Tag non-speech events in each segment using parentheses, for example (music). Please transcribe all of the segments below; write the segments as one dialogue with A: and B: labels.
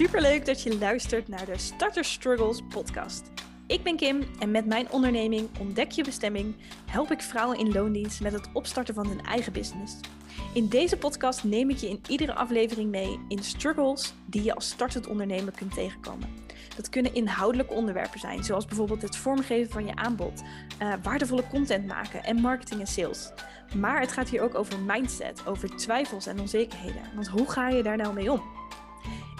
A: Superleuk dat je luistert naar de Starter Struggles podcast. Ik ben Kim en met mijn onderneming Ontdek je bestemming help ik vrouwen in loondienst met het opstarten van hun eigen business. In deze podcast neem ik je in iedere aflevering mee in struggles die je als startend ondernemer kunt tegenkomen. Dat kunnen inhoudelijke onderwerpen zijn, zoals bijvoorbeeld het vormgeven van je aanbod, uh, waardevolle content maken en marketing en sales. Maar het gaat hier ook over mindset, over twijfels en onzekerheden. Want hoe ga je daar nou mee om?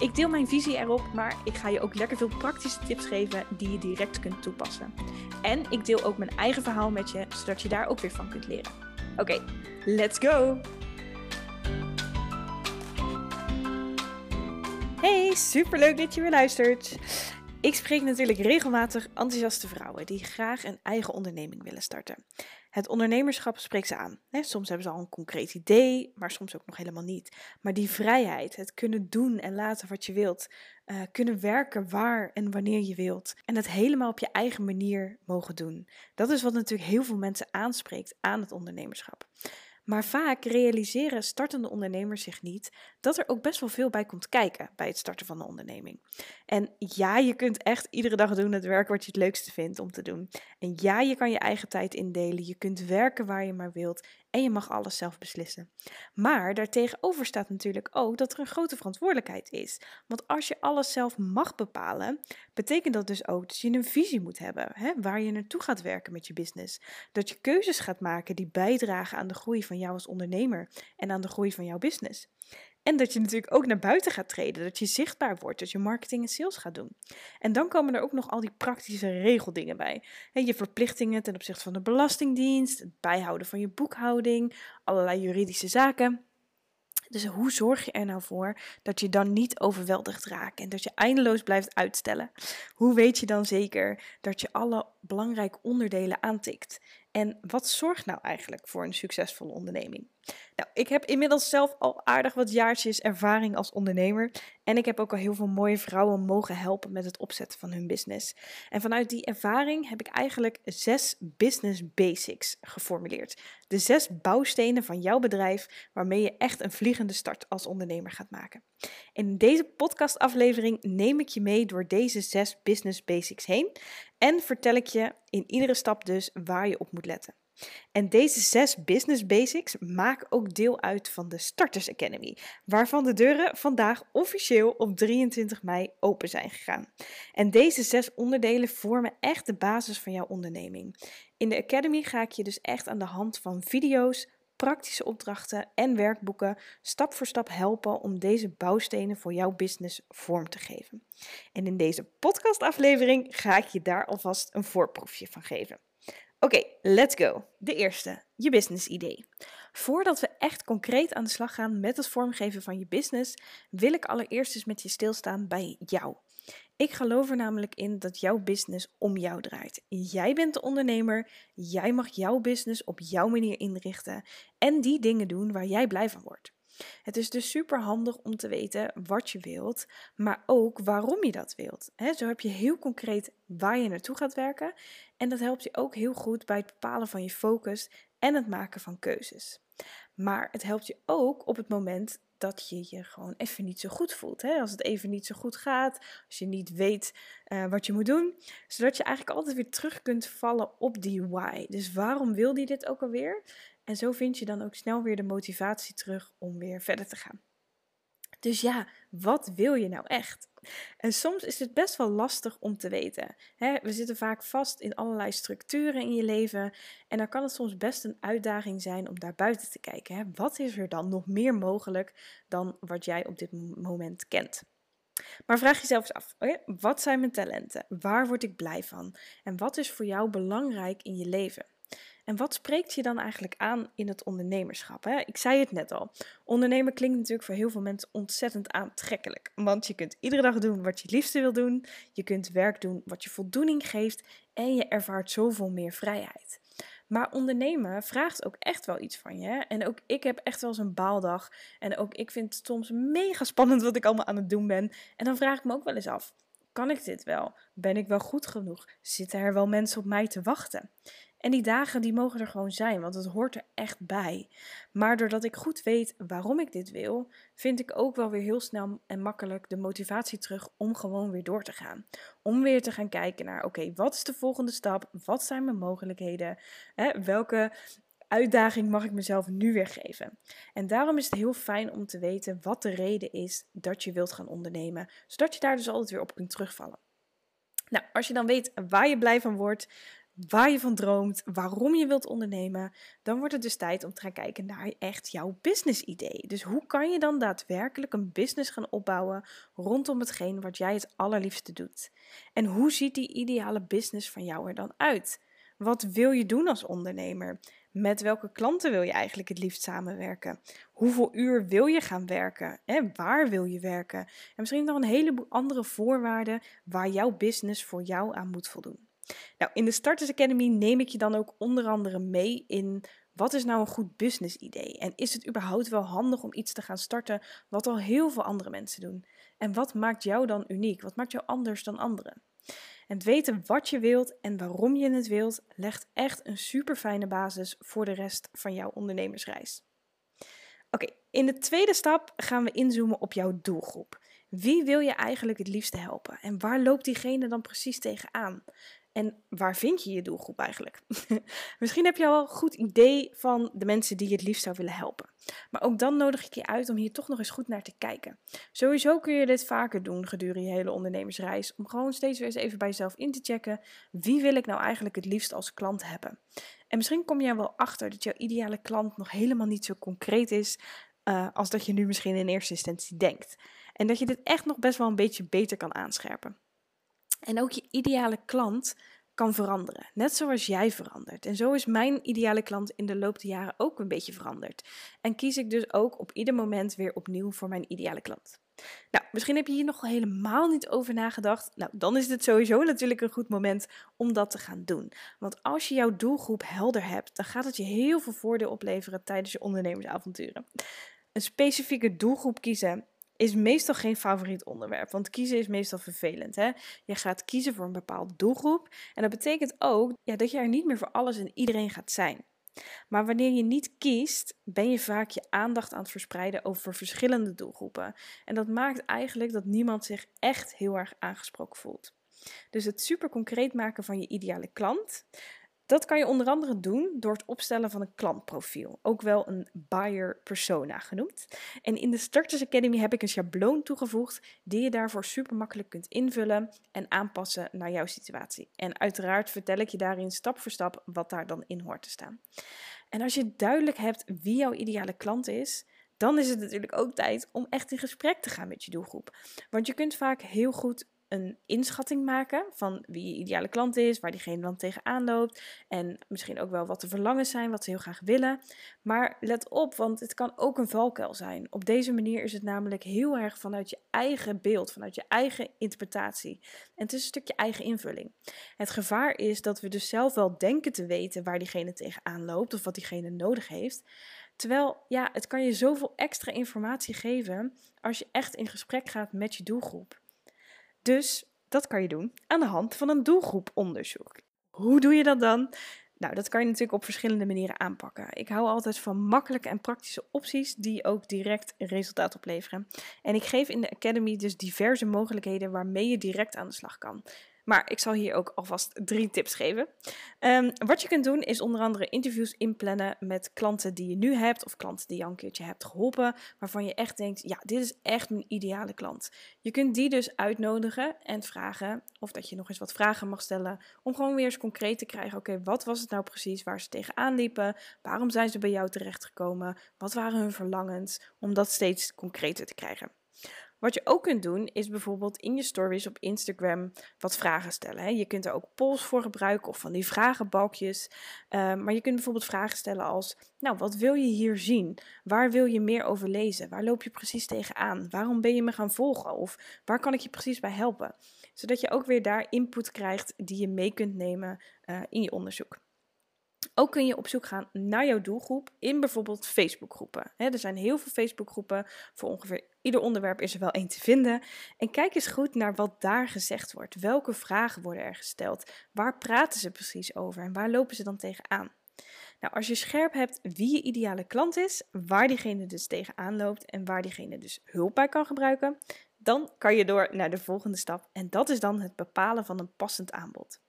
A: Ik deel mijn visie erop, maar ik ga je ook lekker veel praktische tips geven die je direct kunt toepassen. En ik deel ook mijn eigen verhaal met je, zodat je daar ook weer van kunt leren. Oké, let's go! Hey, superleuk dat je weer luistert. Ik spreek natuurlijk regelmatig enthousiaste vrouwen die graag een eigen onderneming willen starten. Het ondernemerschap spreekt ze aan. Soms hebben ze al een concreet idee, maar soms ook nog helemaal niet. Maar die vrijheid, het kunnen doen en laten wat je wilt, uh, kunnen werken waar en wanneer je wilt en het helemaal op je eigen manier mogen doen. Dat is wat natuurlijk heel veel mensen aanspreekt aan het ondernemerschap. Maar vaak realiseren startende ondernemers zich niet dat er ook best wel veel bij komt kijken bij het starten van een onderneming. En ja, je kunt echt iedere dag doen het werk wat je het leukste vindt om te doen. En ja, je kan je eigen tijd indelen, je kunt werken waar je maar wilt en je mag alles zelf beslissen. Maar daartegenover staat natuurlijk ook dat er een grote verantwoordelijkheid is. Want als je alles zelf mag bepalen, betekent dat dus ook dat je een visie moet hebben hè, waar je naartoe gaat werken met je business. Dat je keuzes gaat maken die bijdragen aan de groei van jou als ondernemer en aan de groei van jouw business. En dat je natuurlijk ook naar buiten gaat treden, dat je zichtbaar wordt, dat je marketing en sales gaat doen. En dan komen er ook nog al die praktische regeldingen bij. je verplichtingen ten opzichte van de Belastingdienst, het bijhouden van je boekhouding, allerlei juridische zaken. Dus hoe zorg je er nou voor dat je dan niet overweldigd raakt en dat je eindeloos blijft uitstellen? Hoe weet je dan zeker dat je alle belangrijke onderdelen aantikt? En wat zorgt nou eigenlijk voor een succesvolle onderneming? Nou, ik heb inmiddels zelf al aardig wat jaartjes ervaring als ondernemer. En ik heb ook al heel veel mooie vrouwen mogen helpen met het opzetten van hun business. En vanuit die ervaring heb ik eigenlijk zes business basics geformuleerd. De zes bouwstenen van jouw bedrijf waarmee je echt een vliegende start als ondernemer gaat maken. In deze podcastaflevering neem ik je mee door deze zes business basics heen. En vertel ik je in iedere stap dus waar je op moet letten. En deze zes business basics maken ook deel uit van de Starters Academy, waarvan de deuren vandaag officieel op 23 mei open zijn gegaan. En deze zes onderdelen vormen echt de basis van jouw onderneming. In de Academy ga ik je dus echt aan de hand van video's, praktische opdrachten en werkboeken stap voor stap helpen om deze bouwstenen voor jouw business vorm te geven. En in deze podcastaflevering ga ik je daar alvast een voorproefje van geven. Oké, let's go. De eerste, je business idee. Voordat we echt concreet aan de slag gaan met het vormgeven van je business, wil ik allereerst eens met je stilstaan bij jou. Ik geloof er namelijk in dat jouw business om jou draait. Jij bent de ondernemer, jij mag jouw business op jouw manier inrichten en die dingen doen waar jij blij van wordt. Het is dus super handig om te weten wat je wilt, maar ook waarom je dat wilt. zo heb je heel concreet waar je naartoe gaat werken en dat helpt je ook heel goed bij het bepalen van je focus en het maken van keuzes. Maar het helpt je ook op het moment dat je je gewoon even niet zo goed voelt. Hè? Als het even niet zo goed gaat, als je niet weet uh, wat je moet doen. Zodat je eigenlijk altijd weer terug kunt vallen op die why. Dus waarom wil die dit ook alweer? En zo vind je dan ook snel weer de motivatie terug om weer verder te gaan. Dus ja, wat wil je nou echt? En soms is het best wel lastig om te weten. we zitten vaak vast in allerlei structuren in je leven. En dan kan het soms best een uitdaging zijn om daar buiten te kijken. Wat is er dan nog meer mogelijk dan wat jij op dit moment kent? Maar vraag jezelf eens af: wat zijn mijn talenten? Waar word ik blij van? En wat is voor jou belangrijk in je leven? En wat spreekt je dan eigenlijk aan in het ondernemerschap? Hè? Ik zei het net al. Ondernemen klinkt natuurlijk voor heel veel mensen ontzettend aantrekkelijk. Want je kunt iedere dag doen wat je het liefste wil doen. Je kunt werk doen wat je voldoening geeft. En je ervaart zoveel meer vrijheid. Maar ondernemen vraagt ook echt wel iets van je. En ook ik heb echt wel eens een baaldag. En ook ik vind het soms mega spannend wat ik allemaal aan het doen ben. En dan vraag ik me ook wel eens af kan ik dit wel? Ben ik wel goed genoeg? Zitten er wel mensen op mij te wachten? En die dagen die mogen er gewoon zijn, want het hoort er echt bij. Maar doordat ik goed weet waarom ik dit wil, vind ik ook wel weer heel snel en makkelijk de motivatie terug om gewoon weer door te gaan. Om weer te gaan kijken naar, oké, wat is de volgende stap? Wat zijn mijn mogelijkheden? Hè, welke uitdaging mag ik mezelf nu weer geven? En daarom is het heel fijn om te weten wat de reden is dat je wilt gaan ondernemen, zodat je daar dus altijd weer op kunt terugvallen. Nou, als je dan weet waar je blij van wordt, waar je van droomt, waarom je wilt ondernemen, dan wordt het dus tijd om te gaan kijken naar echt jouw business idee. Dus hoe kan je dan daadwerkelijk een business gaan opbouwen rondom hetgeen wat jij het allerliefste doet? En hoe ziet die ideale business van jou er dan uit? Wat wil je doen als ondernemer? Met welke klanten wil je eigenlijk het liefst samenwerken? Hoeveel uur wil je gaan werken? En waar wil je werken? En misschien nog een heleboel andere voorwaarden waar jouw business voor jou aan moet voldoen. Nou, in de Starters Academy neem ik je dan ook onder andere mee in wat is nou een goed business idee? En is het überhaupt wel handig om iets te gaan starten wat al heel veel andere mensen doen? En wat maakt jou dan uniek? Wat maakt jou anders dan anderen? En het weten wat je wilt en waarom je het wilt, legt echt een super fijne basis voor de rest van jouw ondernemersreis. Oké, in de tweede stap gaan we inzoomen op jouw doelgroep. Wie wil je eigenlijk het liefste helpen? En waar loopt diegene dan precies tegenaan? En waar vind je je doelgroep eigenlijk? (laughs) Misschien heb je al een goed idee van de mensen die je het liefst zou willen helpen. Maar ook dan nodig ik je uit om hier toch nog eens goed naar te kijken. Sowieso kun je dit vaker doen gedurende je hele ondernemersreis. Om gewoon steeds weer eens even bij jezelf in te checken. Wie wil ik nou eigenlijk het liefst als klant hebben? En misschien kom je er wel achter dat jouw ideale klant nog helemaal niet zo concreet is. Uh, als dat je nu misschien in eerste instantie denkt. En dat je dit echt nog best wel een beetje beter kan aanscherpen. En ook je ideale klant kan veranderen, net zoals jij verandert. En zo is mijn ideale klant in de loop der jaren ook een beetje veranderd. En kies ik dus ook op ieder moment weer opnieuw voor mijn ideale klant. Nou, misschien heb je hier nog helemaal niet over nagedacht. Nou, dan is het sowieso natuurlijk een goed moment om dat te gaan doen. Want als je jouw doelgroep helder hebt, dan gaat het je heel veel voordeel opleveren tijdens je ondernemersavonturen. Een specifieke doelgroep kiezen is meestal geen favoriet onderwerp. Want kiezen is meestal vervelend. Hè? Je gaat kiezen voor een bepaalde doelgroep. En dat betekent ook ja, dat je er niet meer voor alles en iedereen gaat zijn. Maar wanneer je niet kiest, ben je vaak je aandacht aan het verspreiden over verschillende doelgroepen. En dat maakt eigenlijk dat niemand zich echt heel erg aangesproken voelt. Dus het super concreet maken van je ideale klant, dat kan je onder andere doen door het opstellen van een klantprofiel, ook wel een buyer persona genoemd. En in de Starters Academy heb ik een schabloon toegevoegd die je daarvoor super makkelijk kunt invullen en aanpassen naar jouw situatie. En uiteraard vertel ik je daarin stap voor stap wat daar dan in hoort te staan. En als je duidelijk hebt wie jouw ideale klant is, dan is het natuurlijk ook tijd om echt in gesprek te gaan met je doelgroep. Want je kunt vaak heel goed een inschatting maken van wie je ideale klant is, waar diegene dan tegenaan loopt en misschien ook wel wat de verlangens zijn, wat ze heel graag willen. Maar let op, want het kan ook een valkuil zijn. Op deze manier is het namelijk heel erg vanuit je eigen beeld, vanuit je eigen interpretatie. En het is een stukje eigen invulling. Het gevaar is dat we dus zelf wel denken te weten waar diegene tegenaan loopt of wat diegene nodig heeft. Terwijl, ja, het kan je zoveel extra informatie geven als je echt in gesprek gaat met je doelgroep. Dus dat kan je doen aan de hand van een doelgroeponderzoek. Hoe doe je dat dan? Nou, dat kan je natuurlijk op verschillende manieren aanpakken. Ik hou altijd van makkelijke en praktische opties die ook direct resultaat opleveren. En ik geef in de Academy dus diverse mogelijkheden waarmee je direct aan de slag kan. Maar ik zal hier ook alvast drie tips geven. Ehm, wat je kunt doen is onder andere interviews inplannen met klanten die je nu hebt of klanten die je al een keertje hebt geholpen, waarvan je echt denkt, ja, dit is echt mijn ideale klant. Je kunt die dus uitnodigen en vragen of dat je nog eens wat vragen mag stellen om gewoon weer eens concreet te krijgen, oké, wat was het nou precies waar ze tegenaan liepen? Waarom zijn ze bij jou terechtgekomen? Wat waren hun verlangens? Om dat steeds concreter te krijgen. Wat je ook kunt doen, is bijvoorbeeld in je stories op Instagram wat vragen stellen. Hè. Je kunt er ook polls voor gebruiken of van die vragenbalkjes. Uh, maar je kunt bijvoorbeeld vragen stellen als: Nou, wat wil je hier zien? Waar wil je meer over lezen? Waar loop je precies tegenaan? Waarom ben je me gaan volgen? Of waar kan ik je precies bij helpen? Zodat je ook weer daar input krijgt die je mee kunt nemen uh, in je onderzoek. Ook kun je op zoek gaan naar jouw doelgroep in bijvoorbeeld Facebookgroepen. er zijn heel veel Facebookgroepen. Voor ongeveer ieder onderwerp is er wel één te vinden. En kijk eens goed naar wat daar gezegd wordt. Welke vragen worden er gesteld? Waar praten ze precies over? En waar lopen ze dan tegenaan? Nou, als je scherp hebt wie je ideale klant is, waar diegene dus tegenaan loopt en waar diegene dus hulp bij kan gebruiken, dan kan je door naar de volgende stap. En dat is dan het bepalen van een passend aanbod.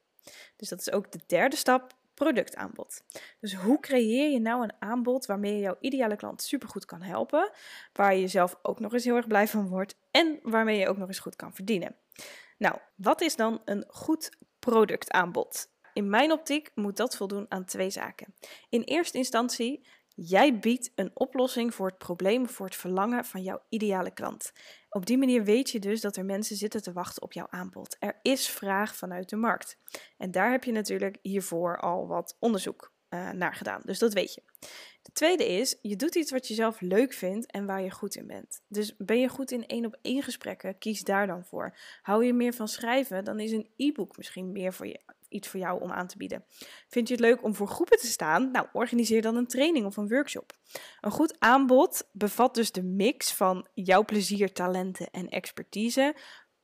A: Dus dat is ook de derde stap productaanbod. Dus hoe creëer je nou een aanbod waarmee je jouw ideale klant supergoed kan helpen, waar je zelf ook nog eens heel erg blij van wordt en waarmee je ook nog eens goed kan verdienen? Nou, wat is dan een goed productaanbod? In mijn optiek moet dat voldoen aan twee zaken. In eerste instantie Jij biedt een oplossing voor het probleem, voor het verlangen van jouw ideale klant. Op die manier weet je dus dat er mensen zitten te wachten op jouw aanbod. Er is vraag vanuit de markt. En daar heb je natuurlijk hiervoor al wat onderzoek uh, naar gedaan. Dus dat weet je. De tweede is, je doet iets wat je zelf leuk vindt en waar je goed in bent. Dus ben je goed in één op één gesprekken, kies daar dan voor. Hou je meer van schrijven, dan is een e-book misschien meer voor je, iets voor jou om aan te bieden. Vind je het leuk om voor groepen te staan? Nou, organiseer dan een training of een workshop. Een goed aanbod bevat dus de mix van jouw plezier, talenten en expertise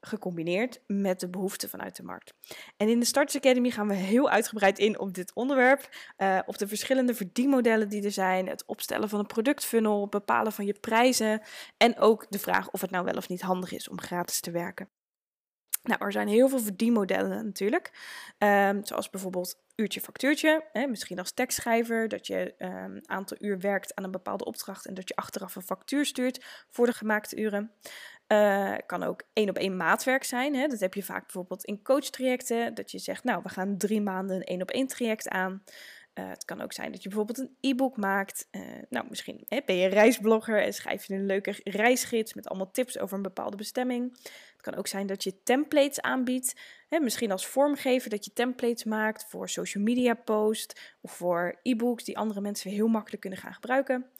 A: gecombineerd met de behoeften vanuit de markt. En in de Starters Academy gaan we heel uitgebreid in op dit onderwerp, uh, op de verschillende verdienmodellen die er zijn, het opstellen van een productfunnel, bepalen van je prijzen en ook de vraag of het nou wel of niet handig is om gratis te werken. Nou, er zijn heel veel verdienmodellen natuurlijk. Um, zoals bijvoorbeeld uurtje factuurtje. Misschien als tekstschrijver, dat je een um, aantal uur werkt aan een bepaalde opdracht en dat je achteraf een factuur stuurt voor de gemaakte uren. Uh, kan ook één op één maatwerk zijn. Hè. Dat heb je vaak bijvoorbeeld in coachtrajecten. Dat je zegt, nou, we gaan drie maanden een één op één traject aan. Uh, het kan ook zijn dat je bijvoorbeeld een e-book maakt. Uh, nou, misschien hè, ben je reisblogger en schrijf je een leuke reisgids met allemaal tips over een bepaalde bestemming. Het kan ook zijn dat je templates aanbiedt. Hè, misschien als vormgever dat je templates maakt voor social media posts of voor e-books die andere mensen heel makkelijk kunnen gaan gebruiken.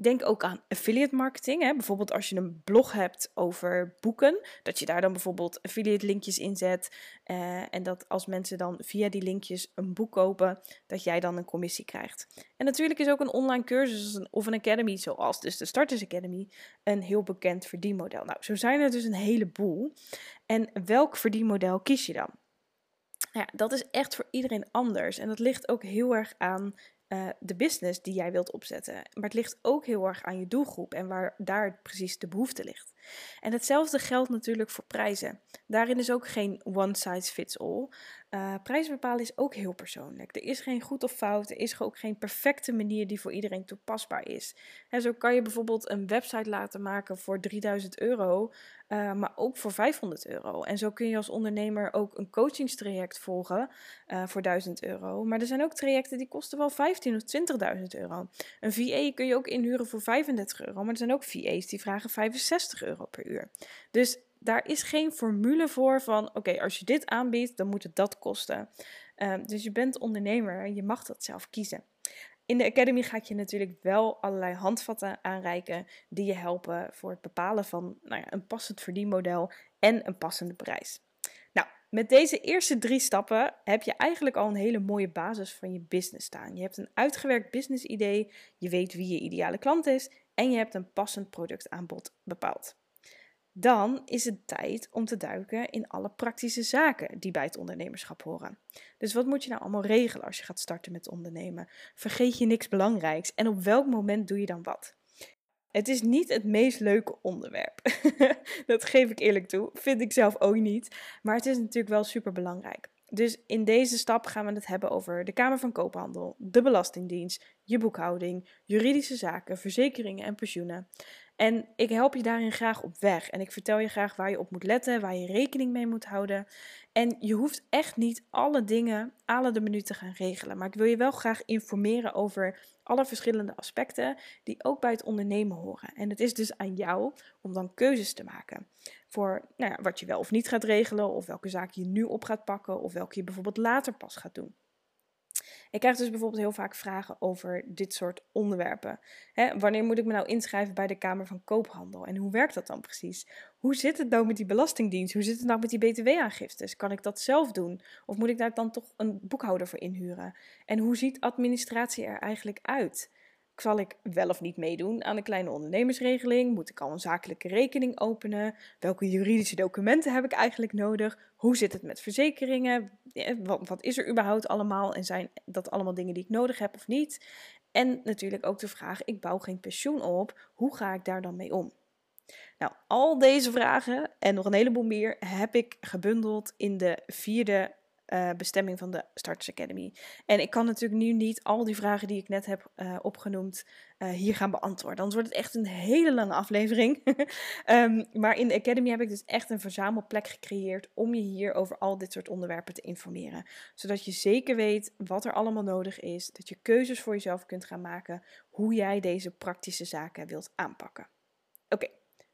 A: Denk ook aan affiliate marketing. Hè? Bijvoorbeeld als je een blog hebt over boeken, dat je daar dan bijvoorbeeld affiliate linkjes in zet. Uh, en dat als mensen dan via die linkjes een boek kopen, dat jij dan een commissie krijgt. En natuurlijk is ook een online cursus of een academy, zoals dus de Starters Academy, een heel bekend verdienmodel. Nou, zo zijn er dus een heleboel. En welk verdienmodel kies je dan? Ja, dat is echt voor iedereen anders. En dat ligt ook heel erg aan uh, de business die jij wilt opzetten. Maar het ligt ook heel erg aan je doelgroep en waar daar precies de behoefte ligt. En hetzelfde geldt natuurlijk voor prijzen. Daarin is ook geen one size fits all. Uh, prijzen bepalen is ook heel persoonlijk. Er is geen goed of fout, er is ook geen perfecte manier die voor iedereen toepasbaar is. En zo kan je bijvoorbeeld een website laten maken voor 3000 euro, uh, maar ook voor 500 euro. En zo kun je als ondernemer ook een coachingstraject volgen uh, voor 1000 euro. Maar er zijn ook trajecten die kosten wel 15 of 20.000 euro. Een VA kun je ook inhuren voor 35 euro, maar er zijn ook VA's die vragen 65 euro per uur. Dus daar is geen formule voor van oké, als je dit aanbiedt, dan moet het dat kosten. Uh, dus je bent ondernemer en je mag dat zelf kiezen. In de Academy ga ik je natuurlijk wel allerlei handvatten aanreiken die je helpen voor het bepalen van nou ja, een passend verdienmodel en een passende prijs. Nou, met deze eerste drie stappen heb je eigenlijk al een hele mooie basis van je business staan. Je hebt een uitgewerkt business idee, je weet wie je ideale klant is en je hebt een passend productaanbod bepaald. Dan is het tijd om te duiken in alle praktische zaken die bij het ondernemerschap horen. Dus wat moet je nou allemaal regelen als je gaat starten met ondernemen? Vergeet je niks belangrijks en op welk moment doe je dan wat? Het is niet het meest leuke onderwerp. (laughs) dat geef ik eerlijk toe. Vind ik zelf ook niet. Maar het is natuurlijk wel super belangrijk. Dus in deze stap gaan we het hebben over de Kamer van Koophandel, de Belastingdienst, je boekhouding, juridische zaken, verzekeringen en pensioenen. En ik help je daarin graag op weg. En ik vertel je graag waar je op moet letten, waar je rekening mee moet houden. En je hoeft echt niet alle dingen alle de minuut te gaan regelen. Maar ik wil je wel graag informeren over alle verschillende aspecten die ook bij het ondernemen horen. En het is dus aan jou om dan keuzes te maken voor nou ja, wat je wel of niet gaat regelen, of welke zaken je nu op gaat pakken, of welke je bijvoorbeeld later pas gaat doen. Ik krijg dus bijvoorbeeld heel vaak vragen over dit soort onderwerpen. Hè, wanneer moet ik me nou inschrijven bij de Kamer van Koophandel? En hoe werkt dat dan precies? Hoe zit het nou met die Belastingdienst? Hoe zit het nou met die BTW-aangiftes? Kan ik dat zelf doen? Of moet ik daar dan toch een boekhouder voor inhuren? En hoe ziet administratie er eigenlijk uit? Zal ik wel of niet meedoen aan de kleine ondernemersregeling? Moet ik al een zakelijke rekening openen? Welke juridische documenten heb ik eigenlijk nodig? Hoe zit het met verzekeringen? Wat, wat is er überhaupt allemaal? En zijn dat allemaal dingen die ik nodig heb of niet? En natuurlijk ook de vraag: ik bouw geen pensioen op. Hoe ga ik daar dan mee om? Nou, al deze vragen en nog een heleboel meer heb ik gebundeld in de vierde uh, bestemming van de Starters Academy. En ik kan natuurlijk nu niet al die vragen die ik net heb uh, opgenoemd uh, hier gaan beantwoorden. Anders wordt het echt een hele lange aflevering. um, (laughs) maar in de Academy heb ik dus echt een verzamelplek gecreëerd om je hier over al dit soort onderwerpen te informeren. Zodat je zeker weet wat er allemaal nodig is. Dat je keuzes voor jezelf kunt gaan maken hoe jij deze praktische zaken wilt aanpakken. Oké,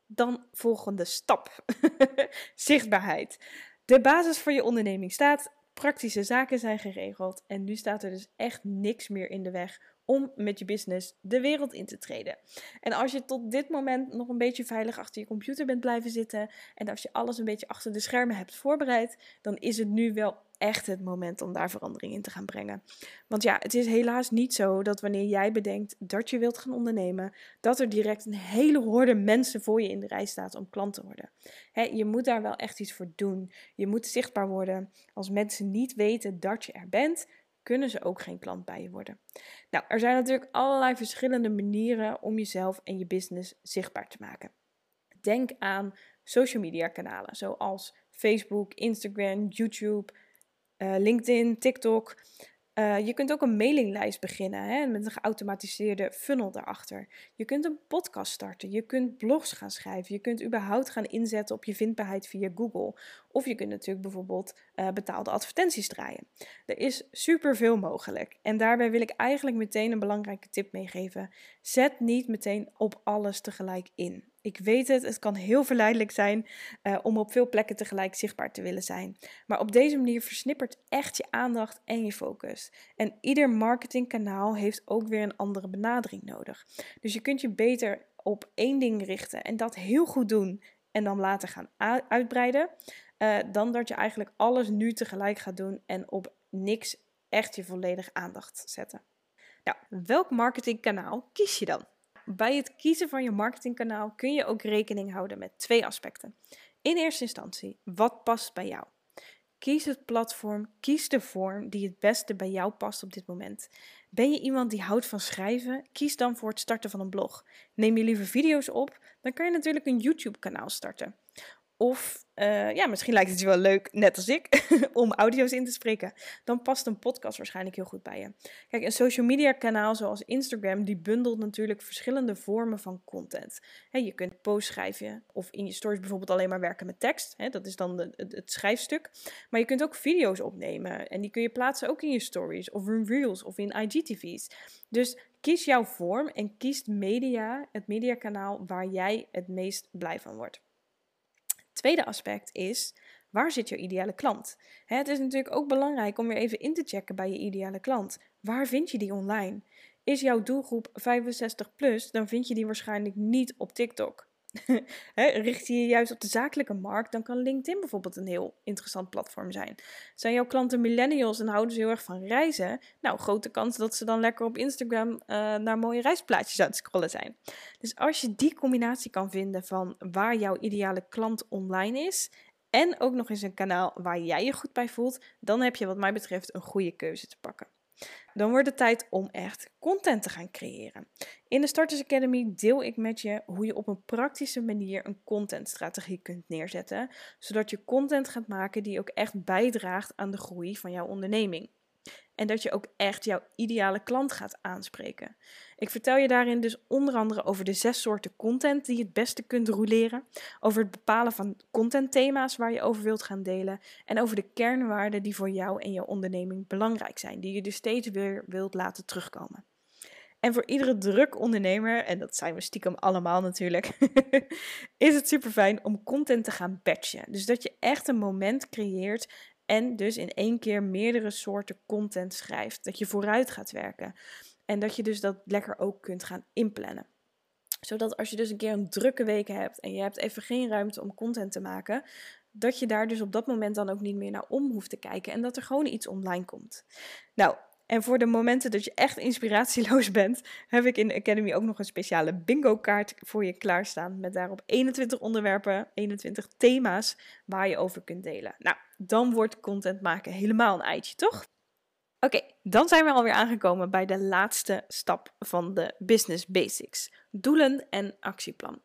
A: dan volgende stap. (laughs) Zichtbaarheid. De basis voor je onderneming staat praktische zaken zijn geregeld en nu staat er dus echt niks meer in de weg om met je business de wereld in te treden. En als je tot dit moment nog een beetje veilig achter je computer bent blijven zitten en als je alles een beetje achter de schermen hebt voorbereid, dan is het nu wel echt het moment om daar verandering in te gaan brengen. Want ja, het is helaas niet zo dat wanneer jij bedenkt dat je wilt gaan ondernemen, dat er direct een hele horde mensen voor je in de rij staat om klant te worden. je moet daar wel echt iets voor doen. Je moet zichtbaar worden. Als mensen niet weten dat je er bent, kunnen ze ook geen klant bij je worden. Nou, er zijn natuurlijk allerlei verschillende manieren om jezelf en je business zichtbaar te maken. Denk aan social media kanalen zoals Facebook, Instagram, YouTube, uh, LinkedIn, TikTok. Uh, je kunt ook een mailinglijst beginnen hè, met een geautomatiseerde funnel daarachter. Je kunt een podcast starten, je kunt blogs gaan schrijven, je kunt überhaupt gaan inzetten op je vindbaarheid via Google. Of je kunt natuurlijk bijvoorbeeld uh, betaalde advertenties draaien. Er is superveel mogelijk. En daarbij wil ik eigenlijk meteen een belangrijke tip meegeven. Zet niet meteen op alles tegelijk in. Ik weet het, het kan heel verleidelijk zijn uh, om op veel plekken tegelijk zichtbaar te willen zijn. Maar op deze manier versnippert echt je aandacht en je focus. En ieder marketingkanaal heeft ook weer een andere benadering nodig. Dus je kunt je beter op één ding richten en dat heel goed doen en dan later gaan uitbreiden. Uh, dan dat je eigenlijk alles nu tegelijk gaat doen en op niks echt je volledige aandacht zetten. Nou, welk marketingkanaal kies je dan? Bij het kiezen van je marketingkanaal kun je ook rekening houden met twee aspecten. In eerste instantie, wat past bij jou? Kies het platform, kies de vorm die het beste bij jou past op dit moment. Ben je iemand die houdt van schrijven? Kies dan voor het starten van een blog. Neem je liever video's op? Dan kan je natuurlijk een YouTube-kanaal starten. Of uh, ja, misschien lijkt het je wel leuk, net als ik, (laughs) om audio's in te spreken. Dan past een podcast waarschijnlijk heel goed bij je. Kijk, een social media kanaal zoals Instagram, die bundelt natuurlijk verschillende vormen van content. je kunt posts schrijven of in je stories bijvoorbeeld alleen maar werken met tekst. dat is dan het, schrijfstuk. Maar je kunt ook video's opnemen en die kun je plaatsen ook in je stories of in reels of in IGTV's. Dus kies jouw vorm en kies media, het mediakanaal waar jij het meest blij van wordt. Tweede aspect is, waar zit je ideale klant? Het is natuurlijk ook belangrijk om weer even in te checken bij je ideale klant. Waar vind je die online? Is jouw doelgroep 65 plus, dan vind je die waarschijnlijk niet op TikTok. (laughs) richt je je juist op de zakelijke markt, dan kan LinkedIn bijvoorbeeld een heel interessant platform zijn. Zijn jouw klanten millennials en houden ze heel erg van reizen? Nou, grote kans dat ze dan lekker op Instagram uh, naar mooie reisplaatjes aan het scrollen zijn. Dus als je die combinatie kan vinden van waar jouw ideale klant online is en ook nog eens een kanaal waar jij je goed bij voelt, dan heb je wat mij betreft een goede keuze te pakken. Dan wordt het tijd om echt content te gaan creëren. In de Starters Academy deel ik met je hoe je op een praktische manier een contentstrategie kunt neerzetten, zodat je content gaat maken die ook echt bijdraagt aan de groei van jouw onderneming. En dat je ook echt jouw ideale klant gaat aanspreken. Ik vertel je daarin dus onder andere over de zes soorten content die je het beste kunt roleren. Over het bepalen van contentthema's waar je over wilt gaan delen. En over de kernwaarden die voor jou en jouw onderneming belangrijk zijn. Die je dus steeds weer wilt laten terugkomen. En voor iedere druk ondernemer, en dat zijn we stiekem allemaal natuurlijk, (laughs) is het super fijn om content te gaan batchen. Dus dat je echt een moment creëert En dus in één keer meerdere soorten content schrijft. Dat je vooruit gaat werken. En dat je dus dat lekker ook kunt gaan inplannen zodat als je dus een keer een drukke week hebt en je hebt even geen ruimte om content te maken, dat je daar dus op dat moment dan ook niet meer naar om hoeft te kijken en dat er gewoon iets online komt. Nou, en voor de momenten dat je echt inspiratieloos (laughs) bent, heb ik in de Academy ook nog een speciale bingo kaart voor je klaarstaan. Met daarop 21 onderwerpen, 21 thema's waar je over kunt delen. Nou, dan wordt content maken helemaal een eitje, toch? Oké, dan zijn we alweer aangekomen bij de laatste stap van de business basics: doelen en actieplan.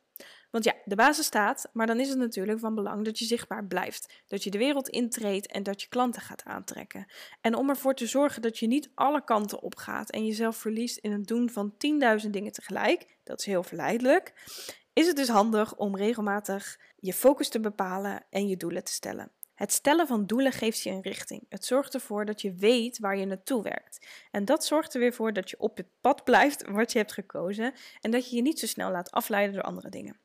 A: Want ja, de basis staat, maar dan is het natuurlijk van belang dat je zichtbaar blijft. Dat je de wereld intreedt en dat je klanten gaat aantrekken. En om ervoor te zorgen dat je niet alle kanten op gaat en jezelf verliest in het doen van 10.000 dingen tegelijk, dat is heel verleidelijk, is het dus handig om regelmatig je focus te bepalen en je doelen te stellen. Het stellen van doelen geeft je een richting. Het zorgt ervoor dat je weet waar je naartoe werkt. En dat zorgt er weer voor dat je op het pad blijft wat je hebt gekozen en dat je je niet zo snel laat afleiden door andere dingen.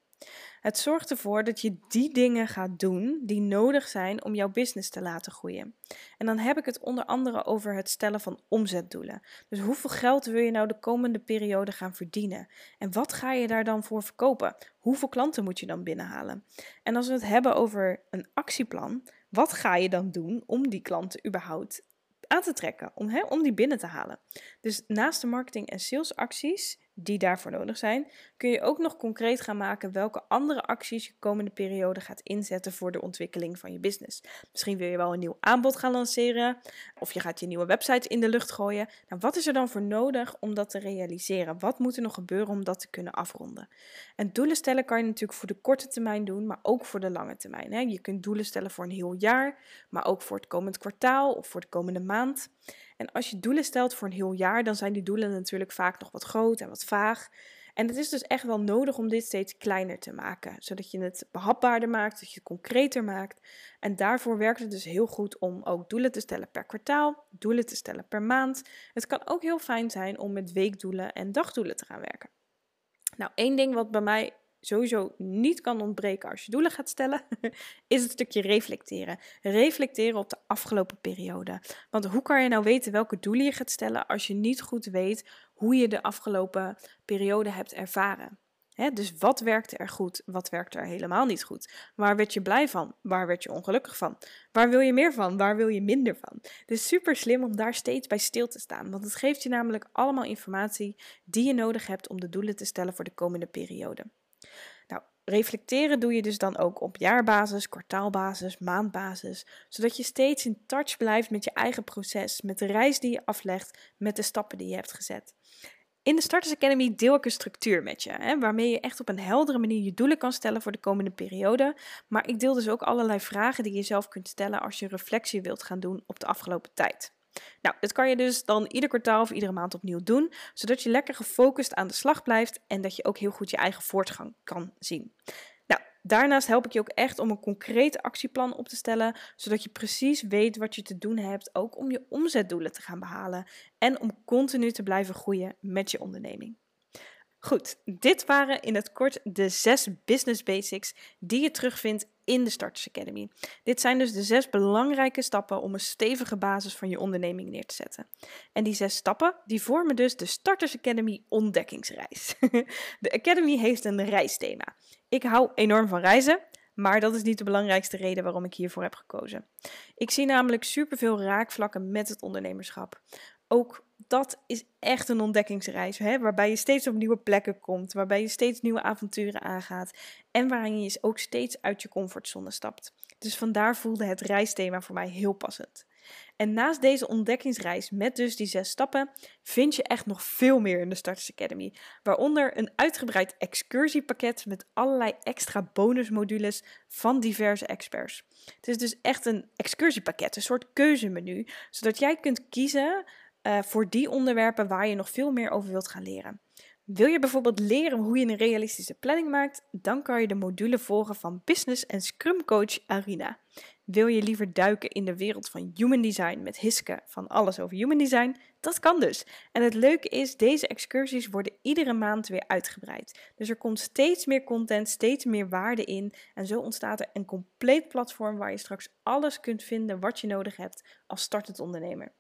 A: Het zorgt ervoor dat je die dingen gaat doen die nodig zijn om jouw business te laten groeien. En dan heb ik het onder andere over het stellen van omzetdoelen. Dus hoeveel geld wil je nou de komende periode gaan verdienen? En wat ga je daar dan voor verkopen? Hoeveel klanten moet je dan binnenhalen? En als we het hebben over een actieplan, wat ga je dan doen om die klanten überhaupt aan te trekken, om, hè, om die binnen te halen? Dus naast de marketing- en salesacties die daarvoor nodig zijn, kun je ook nog concreet gaan maken welke andere acties je komende periode gaat inzetten voor de ontwikkeling van je business. Misschien wil je wel een nieuw aanbod gaan lanceren, of je gaat je nieuwe website in de lucht gooien. Nou, wat is er dan voor nodig om dat te realiseren? Wat moet er nog gebeuren om dat te kunnen afronden? En doelen stellen kan je natuurlijk voor de korte termijn doen, maar ook voor de lange termijn. Hè? Je kunt doelen stellen voor een heel jaar, maar ook voor het komend kwartaal of voor de komende maand. En als je doelen stelt voor een heel jaar, dan zijn die doelen natuurlijk vaak nog wat groot en wat vaag. En het is dus echt wel nodig om dit steeds kleiner te maken, zodat je het behapbaarder maakt, dat je het concreter maakt. En daarvoor werkt het dus heel goed om ook doelen te stellen per kwartaal, doelen te stellen per maand. Het kan ook heel fijn zijn om met weekdoelen en dagdoelen te gaan werken. Nou, één ding wat bij mij sowieso niet kan ontbreken als je doelen gaat stellen, (laughs) is het stukje reflecteren. Reflecteren op de afgelopen periode. Want hoe kan je nou weten welke doelen je gaat stellen als je niet goed weet hoe je de afgelopen periode hebt ervaren? dus wat werkte er goed? Wat werkte er helemaal niet goed? Waar werd je blij van? Waar werd je ongelukkig van? Waar wil je meer van? Waar wil je minder van? Het is super slim om daar steeds bij stil te staan, want het geeft je namelijk allemaal informatie die je nodig hebt om de doelen te stellen voor de komende periode. Reflecteren doe je dus dan ook op jaarbasis, kwartaalbasis, maandbasis, zodat je steeds in touch blijft met je eigen proces, met de reis die je aflegt, met de stappen die je hebt gezet. In de Starters Academy deel ik een structuur met je, hè, waarmee je echt op een heldere manier je doelen kan stellen voor de komende periode. Maar ik deel dus ook allerlei vragen die je zelf kunt stellen als je reflectie wilt gaan doen op de afgelopen tijd. Nou, dat kan je dus dan ieder kwartaal of iedere maand opnieuw doen, zodat je lekker gefocust aan de slag blijft en dat je ook heel goed je eigen voortgang kan zien. Nou, daarnaast help ik je ook echt om een concreet actieplan op te stellen, zodat je precies weet wat je te doen hebt, ook om je omzetdoelen te gaan behalen en om continu te blijven groeien met je onderneming. Goed, dit waren in het kort de zes business basics die je terugvindt in de Starters Academy. Dit zijn dus de zes belangrijke stappen om een stevige basis van je onderneming neer te zetten. En die zes stappen, die vormen dus de Starters Academy ontdekkingsreis. (laughs) De Academy heeft een reisthema. Ik hou enorm van reizen, maar dat is niet de belangrijkste reden waarom ik hiervoor heb gekozen. Ik zie namelijk superveel raakvlakken met het ondernemerschap ook dat is echt een ontdekkingsreis, hè? waarbij je steeds op nieuwe plekken komt, waarbij je steeds nieuwe avonturen aangaat en waarin je ook steeds uit je comfortzone stapt. Dus vandaar voelde het reisthema voor mij heel passend. En naast deze ontdekkingsreis met dus die zes stappen, vind je echt nog veel meer in de Starters Academy. Waaronder een uitgebreid excursiepakket met allerlei extra bonusmodules van diverse experts. Het is dus echt een excursiepakket, een soort keuzemenu, zodat jij kunt kiezen uh, voor die onderwerpen waar je nog veel meer over wilt gaan leren. Wil je bijvoorbeeld leren hoe je een realistische planning maakt? Dan kan je de module volgen van Business en Scrum Coach Arina. Wil je liever duiken in de wereld van human design met Hiske van alles over human design? Dat kan dus. En het leuke is, deze excursies worden iedere maand weer uitgebreid. Dus er komt steeds meer content, steeds meer waarde in. En zo ontstaat er een compleet platform waar je straks alles kunt vinden wat je nodig hebt als startend ondernemer.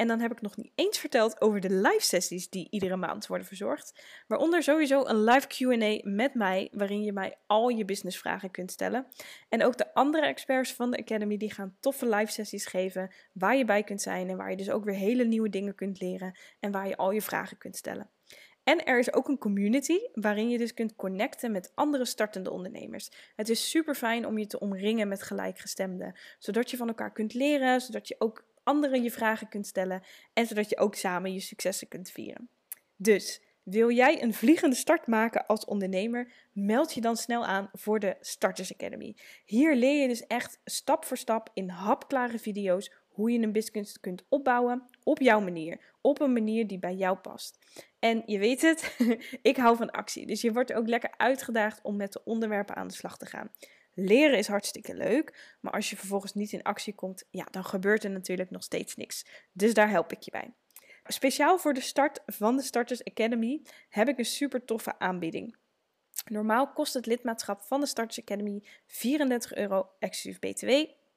A: En dan heb ik nog niet eens verteld over de live sessies die iedere maand worden verzorgd. Waaronder sowieso een live QA met mij, waarin je mij al je businessvragen kunt stellen. En ook de andere experts van de Academy die gaan toffe live sessies geven, waar je bij kunt zijn en waar je dus ook weer hele nieuwe dingen kunt leren en waar je al je vragen kunt stellen. En er is ook een community waarin je dus kunt connecten met andere startende ondernemers. Het is super fijn om je te omringen met gelijkgestemden, zodat je van elkaar kunt leren, zodat je ook anderen je vragen kunt stellen en zodat je ook samen je successen kunt vieren. Dus wil jij een vliegende start maken als ondernemer? Meld je dan snel aan voor de Starters Academy. Hier leer je dus echt stap voor stap in hapklare video's hoe je een business kunt opbouwen op jouw manier. Op een manier die bij jou past. En je weet het, (laughs) ik hou van actie. Dus je wordt ook lekker uitgedaagd om met de onderwerpen aan de slag te gaan. Leren is hartstikke leuk, maar als je vervolgens niet in actie komt, ja, dan gebeurt er natuurlijk nog steeds niks. Dus daar help ik je bij. Speciaal voor de start van de Starters Academy heb ik een super toffe aanbieding. Normaal kost het lidmaatschap van de Starters Academy 34 euro exclusief BTW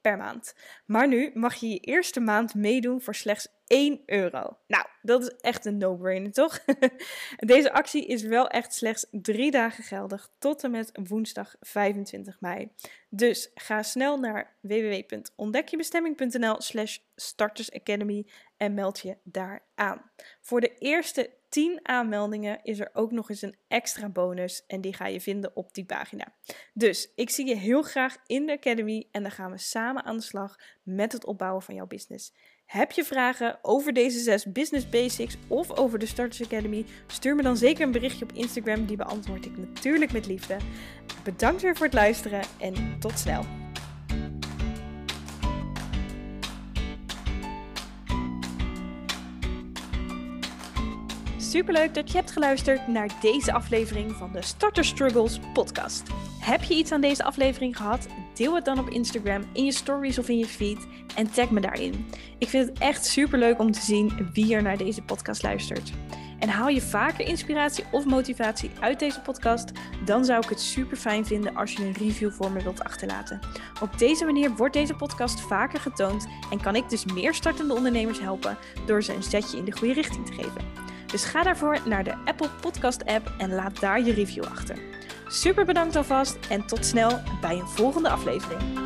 A: per maand. Maar nu mag je je eerste maand meedoen voor slechts 1 euro. Nou, dat is echt een no-brainer, toch? (laughs) Deze actie is wel echt slechts drie dagen geldig tot en met woensdag 25 mei. Dus ga snel naar www.ontdekjebestemming.nl slash startersacademy en meld je daar aan. Voor de eerste 10 aanmeldingen is er ook nog eens een extra bonus en die ga je vinden op die pagina. Dus ik zie je heel graag in de Academy en dan gaan we samen aan de slag met het opbouwen van jouw business. Heb je vragen over deze zes business basics of over de Starters Academy? Stuur me dan zeker een berichtje op Instagram, die beantwoord ik natuurlijk met liefde. Bedankt weer voor het luisteren en tot snel. Superleuk dat je hebt geluisterd naar deze aflevering van de Starter Struggles podcast. Heb je iets aan deze aflevering gehad? Deel het dan op Instagram, in je stories of in je feed en tag me daarin. Ik vind het echt superleuk om te zien wie er naar deze podcast luistert. En haal je vaker inspiratie of motivatie uit deze podcast, dan zou ik het super fijn vinden als je een review voor me wilt achterlaten. Op deze manier wordt deze podcast vaker getoond en kan ik dus meer startende ondernemers helpen door ze een zetje in de goede richting te geven. Dus ga daarvoor naar de Apple Podcast app en laat daar je review achter. Super bedankt alvast en tot snel bij een volgende aflevering.